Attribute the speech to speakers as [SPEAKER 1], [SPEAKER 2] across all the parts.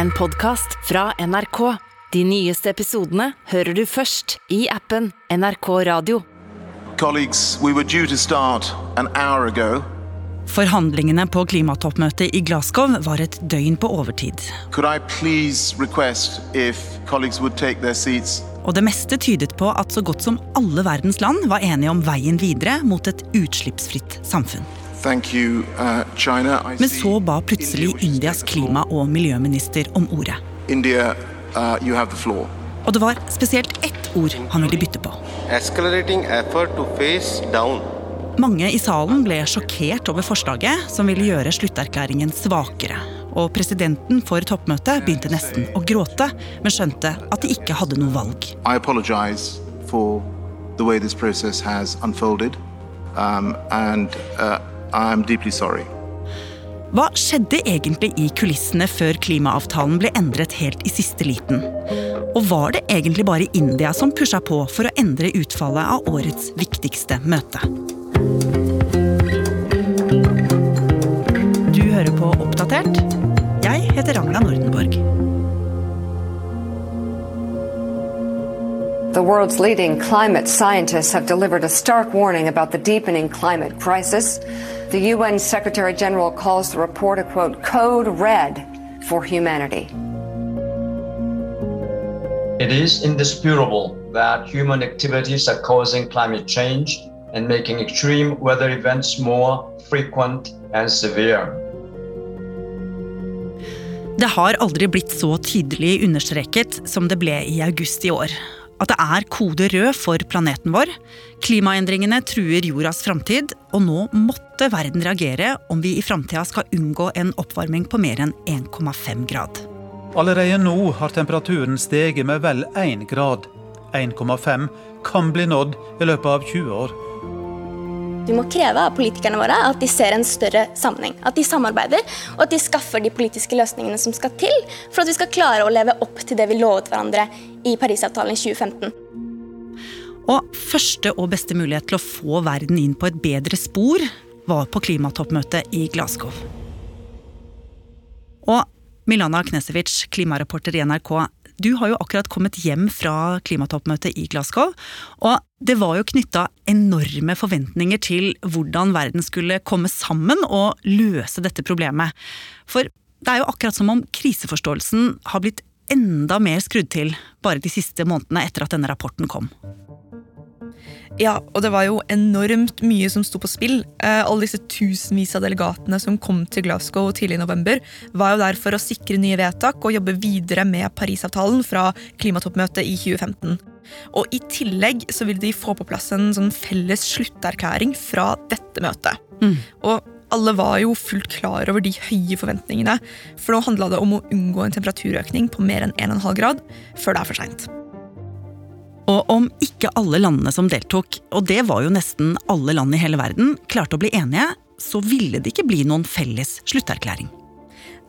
[SPEAKER 1] en podkast fra NRK. De nyeste episodene hører du først i appen NRK Radio.
[SPEAKER 2] Colleagues, we were due to start an hour ago.
[SPEAKER 3] Forhandlingene på klimatoppmøtet i Glasgow var et døgn på overtid.
[SPEAKER 2] Could I please request if colleagues would take their seats?
[SPEAKER 3] Og det meste tydet på at så godt som alle verdens land var enige om veien videre mot et utslippsfritt samfunn.
[SPEAKER 2] Uh,
[SPEAKER 3] Men så ba plutselig Indias klima- og miljøminister om ordet.
[SPEAKER 2] India, uh, you have the floor.
[SPEAKER 3] Og det var spesielt ett ord han ville bytte på.
[SPEAKER 4] accelerating effort to face down
[SPEAKER 3] Mange i salen ble sjokkert over forslaget, som ville gjøre slutterklæringen svakere. Og presidenten for toppmøtet begynte nesten å gråte, men skjønte at de ikke hadde noe valg.
[SPEAKER 2] I apologize for the way this process has unfolded, um, and uh, I'm deeply sorry.
[SPEAKER 3] Hva skjedde egentlig i kulissene før klimaavtalen ble endret helt i siste liten? Og var det egentlig bare India som pusha på for å endre utfallet av årets viktigste møte? Du hører på Oppdatert. Jeg heter Ragna Nordenborg.
[SPEAKER 5] The world's leading climate scientists have delivered a stark warning about the deepening climate crisis. The UN Secretary General calls the report a quote, code red for humanity.
[SPEAKER 6] It is indisputable that human activities are causing climate change and making extreme weather events more frequent and severe.
[SPEAKER 3] Det har aldri blitt så tydelig understreket som det ble i august i år. At det er kode rød for planeten vår. Klimaendringene truer jordas framtid, og nå måtte verden reagere om vi i framtida skal unngå en oppvarming på mer enn 1,5 grad.
[SPEAKER 7] Allerede nå har temperaturen steget med vel 1 grad. 1,5 kan bli nådd i løpet av 20 år.
[SPEAKER 8] Vi må kreve av politikerne våre at de ser en større sammenheng. At de samarbeider og at de skaffer de politiske løsningene som skal til for at vi skal klare å leve opp til det vi lovet hverandre i Parisavtalen i 2015.
[SPEAKER 3] Og første og beste mulighet til å få verden inn på et bedre spor var på klimatoppmøtet i Glasgow. Og Milana Knesevic, klimareporter i NRK, du har jo akkurat kommet hjem fra klimatoppmøtet i Glasgow. Og det var jo knytta enorme forventninger til hvordan verden skulle komme sammen og løse dette problemet. For det er jo akkurat som om kriseforståelsen har blitt enda mer skrudd til bare de siste månedene etter at denne rapporten kom.
[SPEAKER 9] Ja, og det var jo enormt mye som sto på spill. Eh, alle disse tusenvis av delegatene som kom til Glasgow tidlig i november, var jo der for å sikre nye vedtak og jobbe videre med Parisavtalen fra klimatoppmøtet i 2015. Og i tillegg så ville de få på plass en sånn felles slutterklæring fra dette møtet. Og alle var jo fullt klar over de høye forventningene, for nå handla det om å unngå en temperaturøkning på mer enn 1,5 grad før det er for seint.
[SPEAKER 3] Og om ikke alle landene som deltok, og det var jo nesten alle land i hele verden, klarte å bli enige, så ville det ikke bli noen felles slutterklæring.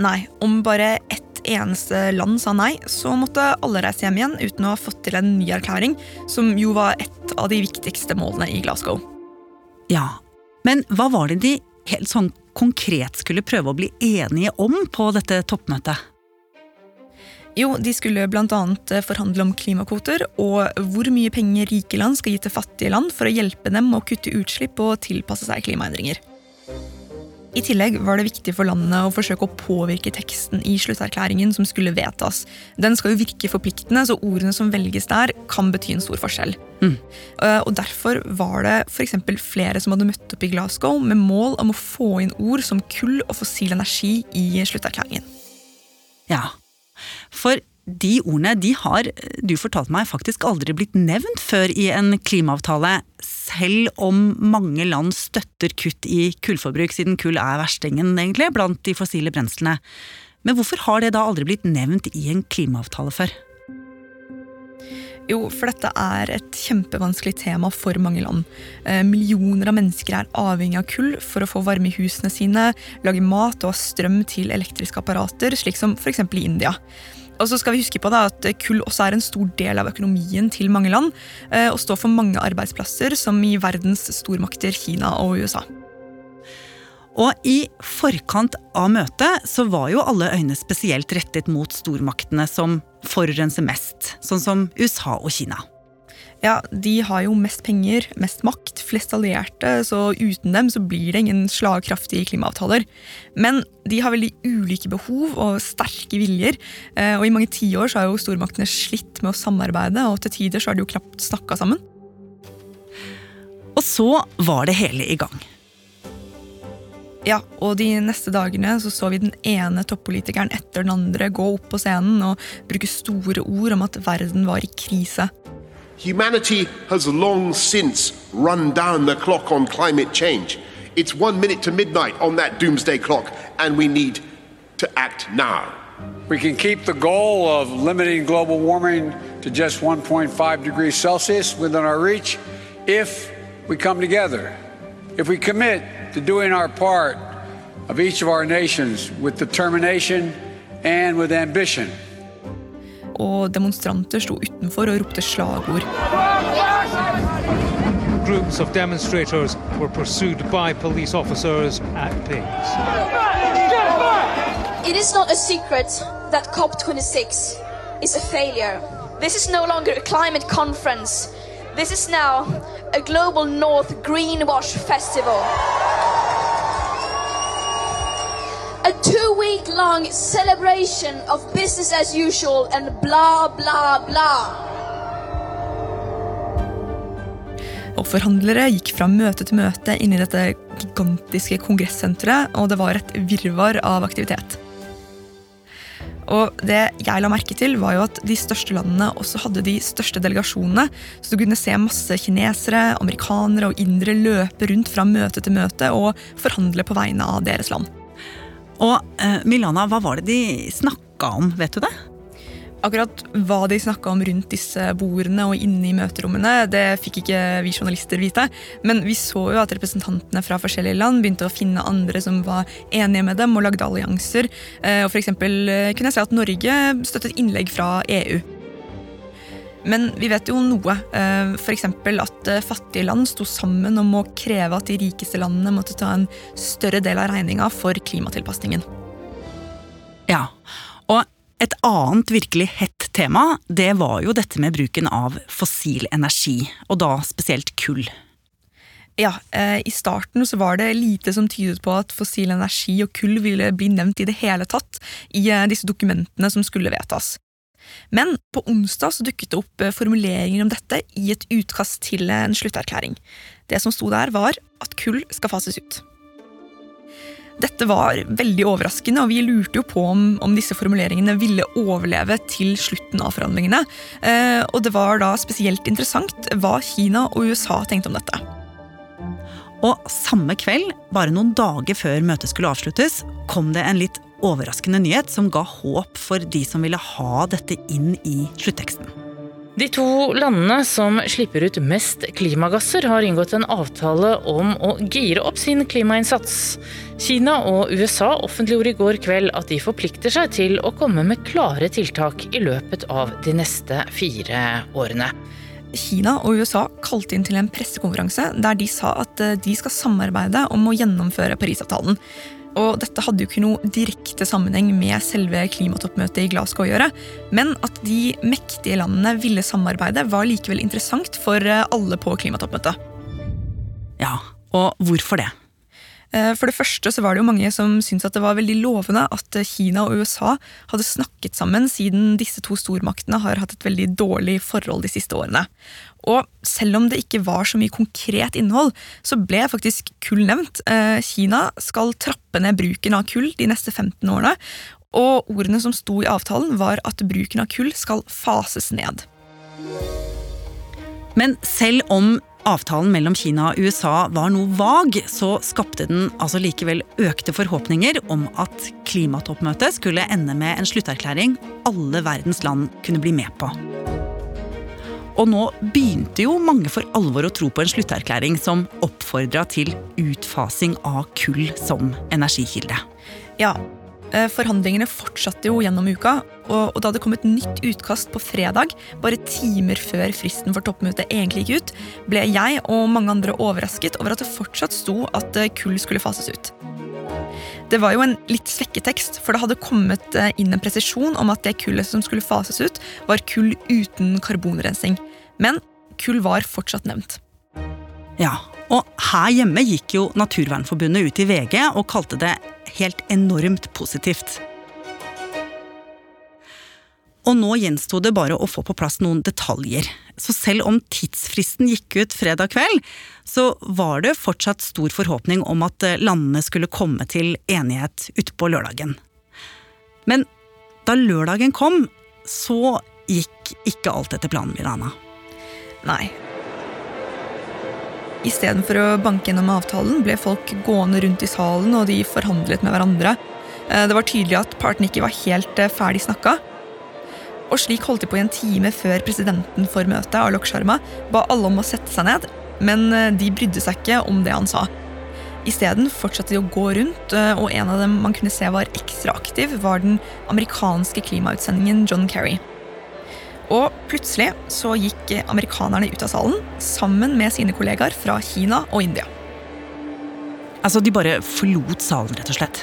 [SPEAKER 9] Nei, om bare ett eneste land sa nei, så måtte alle reise hjem igjen uten å ha fått til en ny erklæring, som jo var et av de viktigste målene i Glasgow.
[SPEAKER 3] Ja, men hva var det de helt sånn konkret skulle prøve å bli enige om på dette toppmøtet?
[SPEAKER 9] Jo, de skulle bl.a. forhandle om klimakvoter og hvor mye penger rike land skal gi til fattige land for å hjelpe dem å kutte utslipp og tilpasse seg klimaendringer. I tillegg var det viktig for landene å forsøke å påvirke teksten i slutterklæringen som skulle vedtas. Den skal jo virke forpliktende, så ordene som velges der, kan bety en stor forskjell. Mm. Og Derfor var det for flere som hadde møtt opp i Glasgow med mål om å få inn ord som kull og fossil energi i slutterklæringen.
[SPEAKER 3] Ja, for de ordene de har du fortalte meg faktisk aldri blitt nevnt før i en klimaavtale, selv om mange land støtter kutt i kullforbruk, siden kull er verstingen egentlig blant de fossile brenslene. Men hvorfor har det da aldri blitt nevnt i en klimaavtale før?
[SPEAKER 9] Jo, for dette er et kjempevanskelig tema for mange land. Eh, millioner av mennesker er avhengig av kull for å få varme i husene sine, lage mat og ha strøm til elektriske apparater, slik som f.eks. i India. Og så skal vi huske på da at Kull også er en stor del av økonomien til mange land, eh, og står for mange arbeidsplasser, som i verdens stormakter Kina og USA.
[SPEAKER 3] Og i forkant av møtet så var jo alle øyne spesielt rettet mot stormaktene som forurenser mest, sånn som USA og Kina.
[SPEAKER 9] Ja, De har jo mest penger, mest makt, flest allierte, så uten dem så blir det ingen slagkraftige klimaavtaler. Men de har veldig ulike behov og sterke viljer, eh, og i mange tiår har jo stormaktene slitt med å samarbeide, og til tider så har de jo knapt snakka sammen.
[SPEAKER 3] Og så var det hele i gang.
[SPEAKER 9] Ja, og de neste dagene så, så vi den ene toppolitikeren etter den andre gå opp på scenen og bruke store ord om at verden var i krise.
[SPEAKER 10] Humanity has long since run down the clock on climate change. It's one minute to midnight on that doomsday clock, and we need to act now.
[SPEAKER 11] We can keep the goal of limiting global warming to just 1.5 degrees Celsius within our reach if we come together, if we commit to doing our part of each of our nations with determination and with ambition.
[SPEAKER 9] og demonstranter sto utenfor og ropte slagord.
[SPEAKER 12] Groups of demonstrators were pursued by police officers at pace.
[SPEAKER 13] It is not a secret that COP26 is a failure. This is no longer a climate conference. This is now a global North Greenwash Festival. a two week long celebration of business as usual and blah, blah, blah.
[SPEAKER 9] Og Forhandlere gikk fra møte til møte inn i dette gigantiske kongressenteret, og det var et virvar av aktivitet. Og det jeg la merke til, var jo at de største landene også hadde de største delegasjonene. Så du kunne se masse kinesere, amerikanere og indere løpe rundt fra møte til møte og forhandle på vegne av deres land.
[SPEAKER 3] Og eh, Milana, hva var det de snakka om, vet du det?
[SPEAKER 9] Akkurat hva de snakka om rundt disse bordene og inne i møterommene, det fikk ikke vi journalister vite. Men vi så jo at representantene fra forskjellige land begynte å finne andre som var enige med dem og lagde allianser. Eh, og for eksempel eh, kunne jeg se at Norge støttet innlegg fra EU. Men vi vet jo noe. Eh, F.eks. at fattige land sto sammen om å kreve at de rikeste landene måtte ta en større del av regninga for klimatilpasningen.
[SPEAKER 3] Ja, og et annet virkelig hett tema, det var jo dette med bruken av fossil energi, og da spesielt kull.
[SPEAKER 9] Ja, eh, I starten så var det lite som tydet på at fossil energi og kull ville bli nevnt i det hele tatt i disse dokumentene som skulle vedtas. Men på onsdag så dukket det opp eh, formuleringer om dette i et utkast til en slutterklæring. Det som sto der, var at kull skal fases ut. Dette var veldig overraskende, og vi lurte jo på om, om disse formuleringene ville overleve til slutten av forhandlingene. Eh, og det var da spesielt interessant hva Kina og USA tenkte om dette.
[SPEAKER 3] Og samme kveld, bare noen dager før møtet skulle avsluttes, kom det en litt overraskende nyhet som ga håp for de som ville ha dette inn i slutteksten.
[SPEAKER 14] De to landene som slipper ut mest klimagasser, har inngått en avtale om å gire opp sin klimainnsats. Kina og USA offentliggjorde i går kveld at de forplikter seg til å komme med klare tiltak i løpet av de neste fire årene.
[SPEAKER 9] Kina og USA kalte inn til en pressekonferanse der de sa at de skal samarbeide om å gjennomføre Parisavtalen. Og dette hadde jo ikke noe direkte sammenheng med selve klimatoppmøtet i Glasgow å gjøre, men at de mektige landene ville samarbeide, var likevel interessant for eh, alle på klimatoppmøtet.
[SPEAKER 3] Ja, og hvorfor det?
[SPEAKER 9] Eh, for det første så var det jo mange som syntes at det var veldig lovende at Kina og USA hadde snakket sammen, siden disse to stormaktene har hatt et veldig dårlig forhold de siste årene. Og selv om det ikke var så mye konkret innhold, så ble faktisk kull nevnt. Eh, Kina skal trappe ned bruken av kull de neste 15 årene, og ordene som sto i avtalen, var at bruken av kull skal fases ned.
[SPEAKER 3] Men selv om avtalen mellom Kina og USA var noe vag, så skapte den altså likevel økte forhåpninger om at klimatoppmøtet skulle ende med en slutterklæring alle verdens land kunne bli med på. Og nå begynte jo mange for alvor å tro på en slutterklæring som oppfordra til utfasing av kull som energikilde.
[SPEAKER 9] Ja, eh, Forhandlingene fortsatte jo gjennom uka, og da det kom et nytt utkast på fredag, bare timer før fristen for toppmøtet egentlig gikk ut, ble jeg og mange andre overrasket over at det fortsatt sto at eh, kull skulle fases ut. Det var jo en litt svekket tekst, for det hadde kommet eh, inn en presisjon om at det kullet som skulle fases ut, var kull uten karbonrensing. Men kull var fortsatt nevnt.
[SPEAKER 3] Ja, og her hjemme gikk jo Naturvernforbundet ut i VG og kalte det helt enormt positivt. Og nå gjensto det bare å få på plass noen detaljer. Så selv om tidsfristen gikk ut fredag kveld, så var det fortsatt stor forhåpning om at landene skulle komme til enighet utpå lørdagen. Men da lørdagen kom, så gikk ikke alt etter planen, Milana.
[SPEAKER 9] Nei. Istedenfor å banke gjennom avtalen ble folk gående rundt i salen og de forhandlet med hverandre. Eh, det var tydelig at partene ikke var helt eh, ferdig snakka. Og slik holdt de på i en time før presidenten for møtet, Alok Sharma, ba alle om å sette seg ned, men eh, de brydde seg ikke om det han sa. Isteden fortsatte de å gå rundt, og en av dem man kunne se var ekstra aktiv, var den amerikanske klimautsendingen John Kerry. Og plutselig så gikk amerikanerne ut av salen sammen med sine kollegaer fra Kina og India.
[SPEAKER 3] Altså, de bare forlot salen, rett og slett?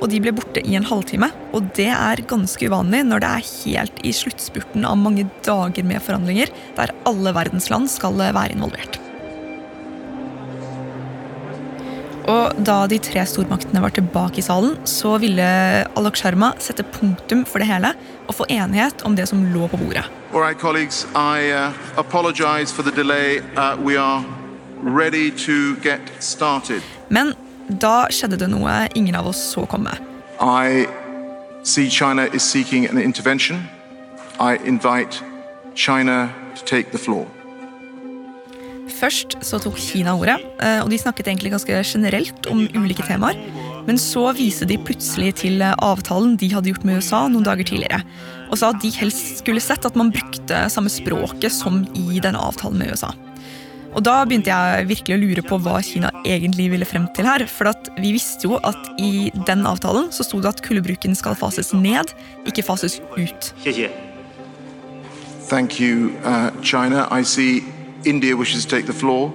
[SPEAKER 9] Og de ble borte i en halvtime. Og det er ganske uvanlig når det er helt i sluttspurten av mange dager med forhandlinger, der alle verdens land skal være involvert. Og da de tre stormaktene var tilbake i salen, så ville Alok Sharma sette punktum for det hele og få enighet om det som lå på bordet.
[SPEAKER 2] All right, colleagues, I uh, apologize for the delay. Uh, we are ready to get started.
[SPEAKER 9] Men da skjedde det noe ingen av oss så komme.
[SPEAKER 2] I see China is seeking an intervention. I invite China to take the floor.
[SPEAKER 9] Først så tok Kina ordet, eh, og de snakket egentlig ganske generelt om ulike temaer. Men så viste de plutselig til avtalen de hadde gjort med USA noen dager tidligere. Og sa at de helst skulle sett at man brukte samme språket som i denne avtalen med USA. Og da begynte jeg virkelig å lure på hva Kina egentlig ville frem til her. For vi visste jo at i den avtalen så sto det at kullbruken skal fases ned, ikke fases ut.
[SPEAKER 2] Thank you, uh, China. I see India wishes to take the floor.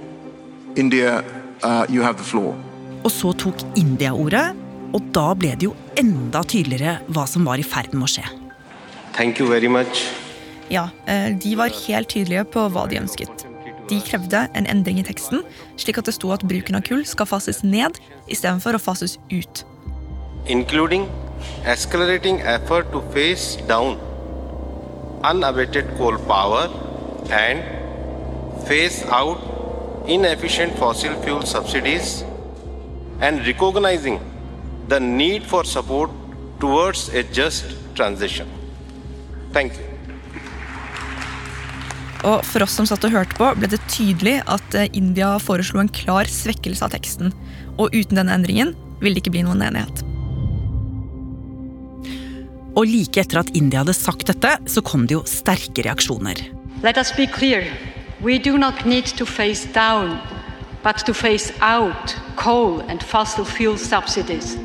[SPEAKER 2] India, uh, you have the floor.
[SPEAKER 3] Og så tok India ordet, og da ble det jo enda tydeligere hva som var i ferd med å skje.
[SPEAKER 4] Thank you very much.
[SPEAKER 9] Ja, eh, de var helt tydelige på hva de ønsket. De krevde en endring i teksten, slik at det sto at bruken av kull skal fases ned istedenfor å fases ut.
[SPEAKER 4] Including the need for support towards a just transition. Thank you.
[SPEAKER 9] Og For oss som satt og hørte på, ble det tydelig at eh, India foreslo en klar svekkelse av teksten. Og uten denne endringen ville det ikke bli noen enighet.
[SPEAKER 3] Og like etter at India hadde sagt dette, så kom det jo sterke reaksjoner.
[SPEAKER 15] Let us be clear. We do not need to face down, but to face out coal and fossil fuel subsidies.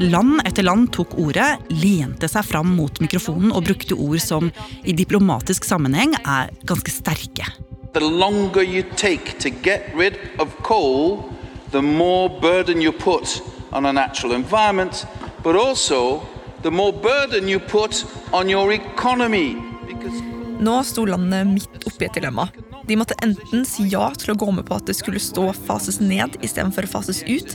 [SPEAKER 3] Land etter land tok ordet, lente seg fram mot mikrofonen og brukte ord som i diplomatisk sammenheng er ganske sterke.
[SPEAKER 16] The longer you take to get rid of coal, the more burden you put on a natural environment, but also the more burden you put on your economy.
[SPEAKER 9] Nå sto landet midt oppi et dilemma. De måtte enten si ja til å gå med på at det skulle stå fases ned istedenfor fases ut,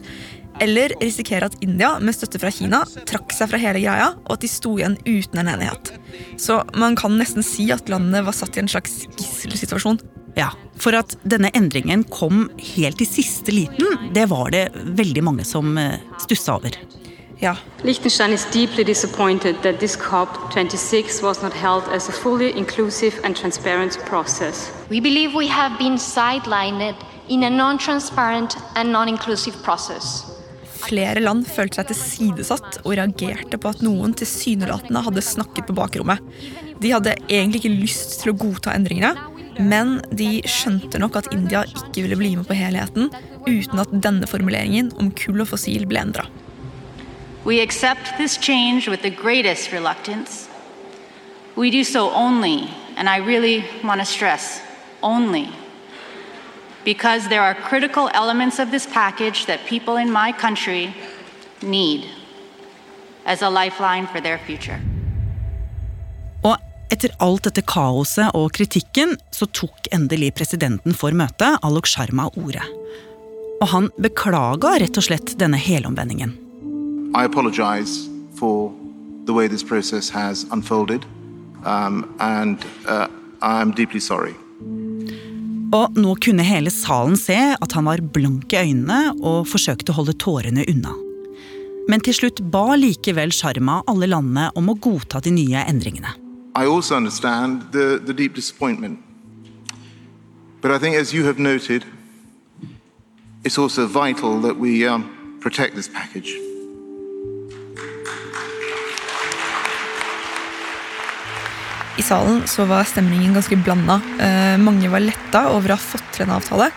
[SPEAKER 9] eller risikere at India, med støtte fra Kina, trakk seg fra hele greia, og at de sto igjen uten en enighet. Så man kan nesten si at landet var satt i en slags gisselsituasjon.
[SPEAKER 3] Ja, For at denne endringen kom helt i siste liten, det var det veldig mange som eh, stussa over.
[SPEAKER 9] Ja.
[SPEAKER 15] Liechtenstein is deeply disappointed that this COP26 was not held as a fully inclusive and transparent process.
[SPEAKER 17] We believe we have been sidelined in a non-transparent and non-inclusive process.
[SPEAKER 9] Flere land følte seg tilsidesatt og reagerte på at noen tilsynelatende hadde snakket på bakrommet. De hadde egentlig ikke lyst til å godta endringene, men de skjønte nok at India ikke ville bli med på helheten uten at denne formuleringen om kull og fossil ble endra.
[SPEAKER 18] We accept this change with the greatest reluctance. We do so only, and I really want to stress, only, because there are critical elements of this package that people in my country need as a lifeline for their future.
[SPEAKER 3] Og etter alt dette kaoset og kritikken, så tok endelig presidenten for møtet, Alok Sharma, ordet. Og han beklaga rett og slett denne helomvendingen.
[SPEAKER 2] I apologize for the way this process has unfolded, um, and uh, I'm deeply sorry.
[SPEAKER 3] Og nå kunne hele salen se at han var blank i øynene og forsøkte å holde tårene unna. Men til slutt ba likevel Sharma alle landene om å godta de nye endringene.
[SPEAKER 2] I also understand the, the deep disappointment. But I think, as you have noted, it's also vital that we um, protect this package.
[SPEAKER 9] I salen så var stemningen ganske blanda. Eh, mange var letta over å ha fått til en avtale,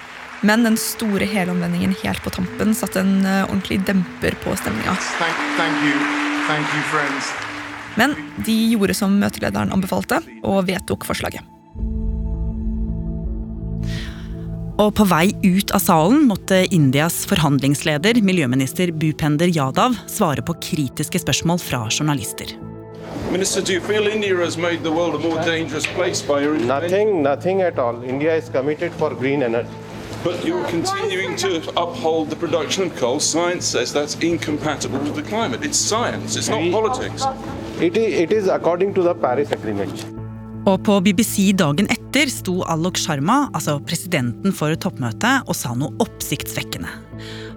[SPEAKER 9] men den store helomvendingen helt på tampen satte en eh, ordentlig demper på stemninga.
[SPEAKER 2] Thank, thank you. Thank you, friends.
[SPEAKER 9] Men de gjorde som møtelederen anbefalte, og vedtok forslaget.
[SPEAKER 3] Og på vei ut av salen måtte Indias forhandlingsleder, miljøminister Bupender Yadav, svare på kritiske spørsmål fra journalister.
[SPEAKER 19] Minister, do you feel India has made the world a more dangerous place by your
[SPEAKER 4] Nothing, nothing at all. India is committed for green energy.
[SPEAKER 19] But you're continuing to uphold the production of coal. Science says that's incompatible with the climate. It's science, it's not politics.
[SPEAKER 4] It is, it is according to the Paris Agreement.
[SPEAKER 3] Og på BBC dagen etter sto Alok Sharma, altså presidenten for toppmøtet, og sa noe oppsiktsvekkende.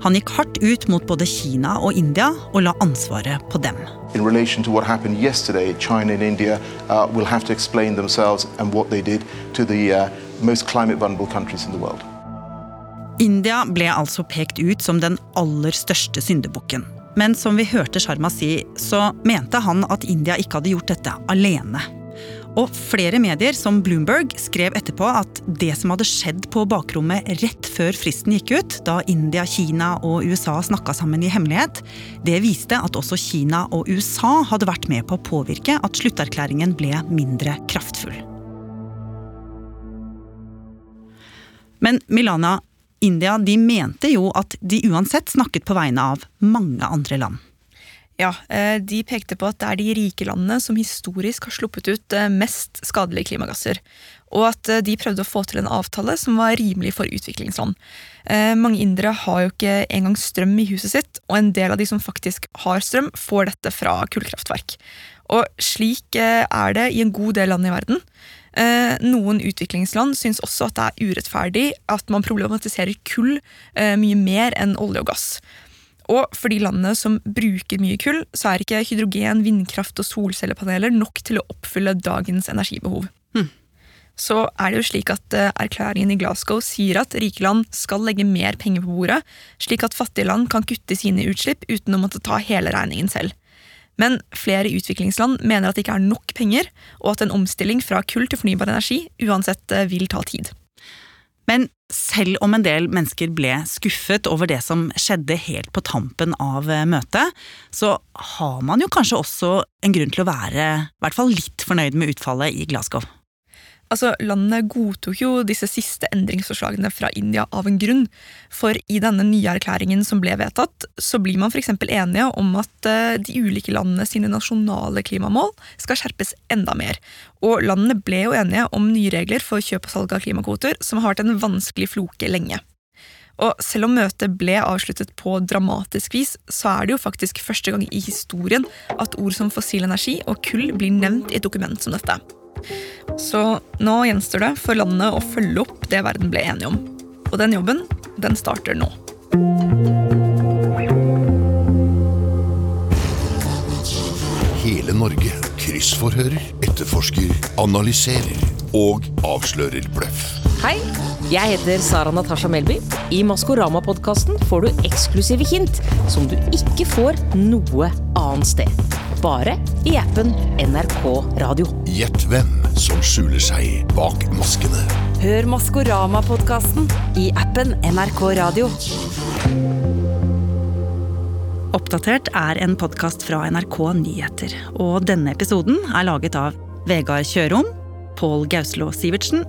[SPEAKER 3] Han gikk hardt ut mot både Kina og India og la ansvaret på dem.
[SPEAKER 2] In relation to what happened yesterday, China and India uh, will have to explain themselves and what they did to the uh, most climate vulnerable countries in the world.
[SPEAKER 3] India ble altså pekt ut som den aller største syndebukken. Men som vi hørte Sharma si, så mente han at India ikke hadde gjort dette alene. Og flere medier, som Bloomberg, skrev etterpå at det som hadde skjedd på bakrommet rett før fristen gikk ut, da India, Kina og USA snakka sammen i hemmelighet, det viste at også Kina og USA hadde vært med på å påvirke at slutterklæringen ble mindre kraftfull. Men Milana, India de mente jo at de uansett snakket på vegne av mange andre land.
[SPEAKER 9] Ja, eh, De pekte på at det er de rike landene som historisk har sluppet ut eh, mest skadelige klimagasser. Og at eh, de prøvde å få til en avtale som var rimelig for utviklingsland. Mange indere har jo ikke engang strøm i huset sitt, og en del av de som faktisk har strøm, får dette fra kullkraftverk. Og slik er det i en god del land i verden. Noen utviklingsland syns også at det er urettferdig at man problematiserer kull mye mer enn olje og gass. Og for de landene som bruker mye kull, så er ikke hydrogen, vindkraft og solcellepaneler nok til å oppfylle dagens energibehov. Så er det jo slik at eh, erklæringen i Glasgow sier at rike land skal legge mer penger på bordet, slik at fattige land kan kutte sine utslipp uten å måtte ta hele regningen selv. Men flere utviklingsland mener at det ikke er nok penger, og at en omstilling fra kull til fornybar energi uansett eh, vil ta tid.
[SPEAKER 3] Men selv om en del mennesker ble skuffet over det som skjedde helt på tampen av eh, møtet, så har man jo kanskje også en grunn til å være i hvert fall litt fornøyd med utfallet i Glasgow.
[SPEAKER 9] Altså, Landet godtok jo disse siste endringsforslagene fra India av en grunn. For i denne nye erklæringen som ble vedtatt, så blir man f.eks. enige om at eh, de ulike landene sine nasjonale klimamål skal skjerpes enda mer. Og landene ble jo enige om nye regler for kjøp og salg av klimakvoter, som har vært en vanskelig floke lenge. Og selv om møtet ble avsluttet på dramatisk vis, så er det jo faktisk første gang i historien at ord som fossil energi og kull blir nevnt i et dokument som dette. Så nå gjenstår det for landet å følge opp det verden ble enige om. Og den jobben, den starter nå.
[SPEAKER 20] Hele Norge kryssforhører, etterforsker, analyserer og avslører bløff.
[SPEAKER 21] Hei, jeg heter Sara Natasha Melby. I Maskorama-podkasten får du eksklusive hint som du ikke får noe annet sted. Bare i appen NRK Radio.
[SPEAKER 20] Gjett hvem som skjuler seg bak maskene.
[SPEAKER 1] Hør Maskorama-podkasten i appen NRK Radio.
[SPEAKER 3] Oppdatert er en podkast fra NRK Nyheter. Og denne episoden er laget av Vegard Kjørom, Pål Gauslå Sivertsen,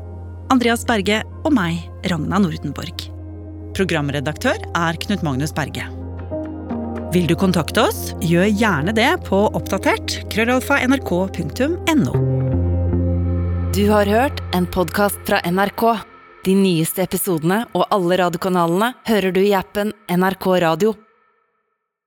[SPEAKER 3] Andreas Berge og meg, Ragna Nordenborg. Programredaktør er Knut Magnus Berge. Vil du kontakte oss, gjør gjerne det på oppdatert krøllalfa nrk.no.
[SPEAKER 1] Du har hørt en podkast fra NRK. De nyeste episodene og alle radiokanalene hører du i appen NRK Radio.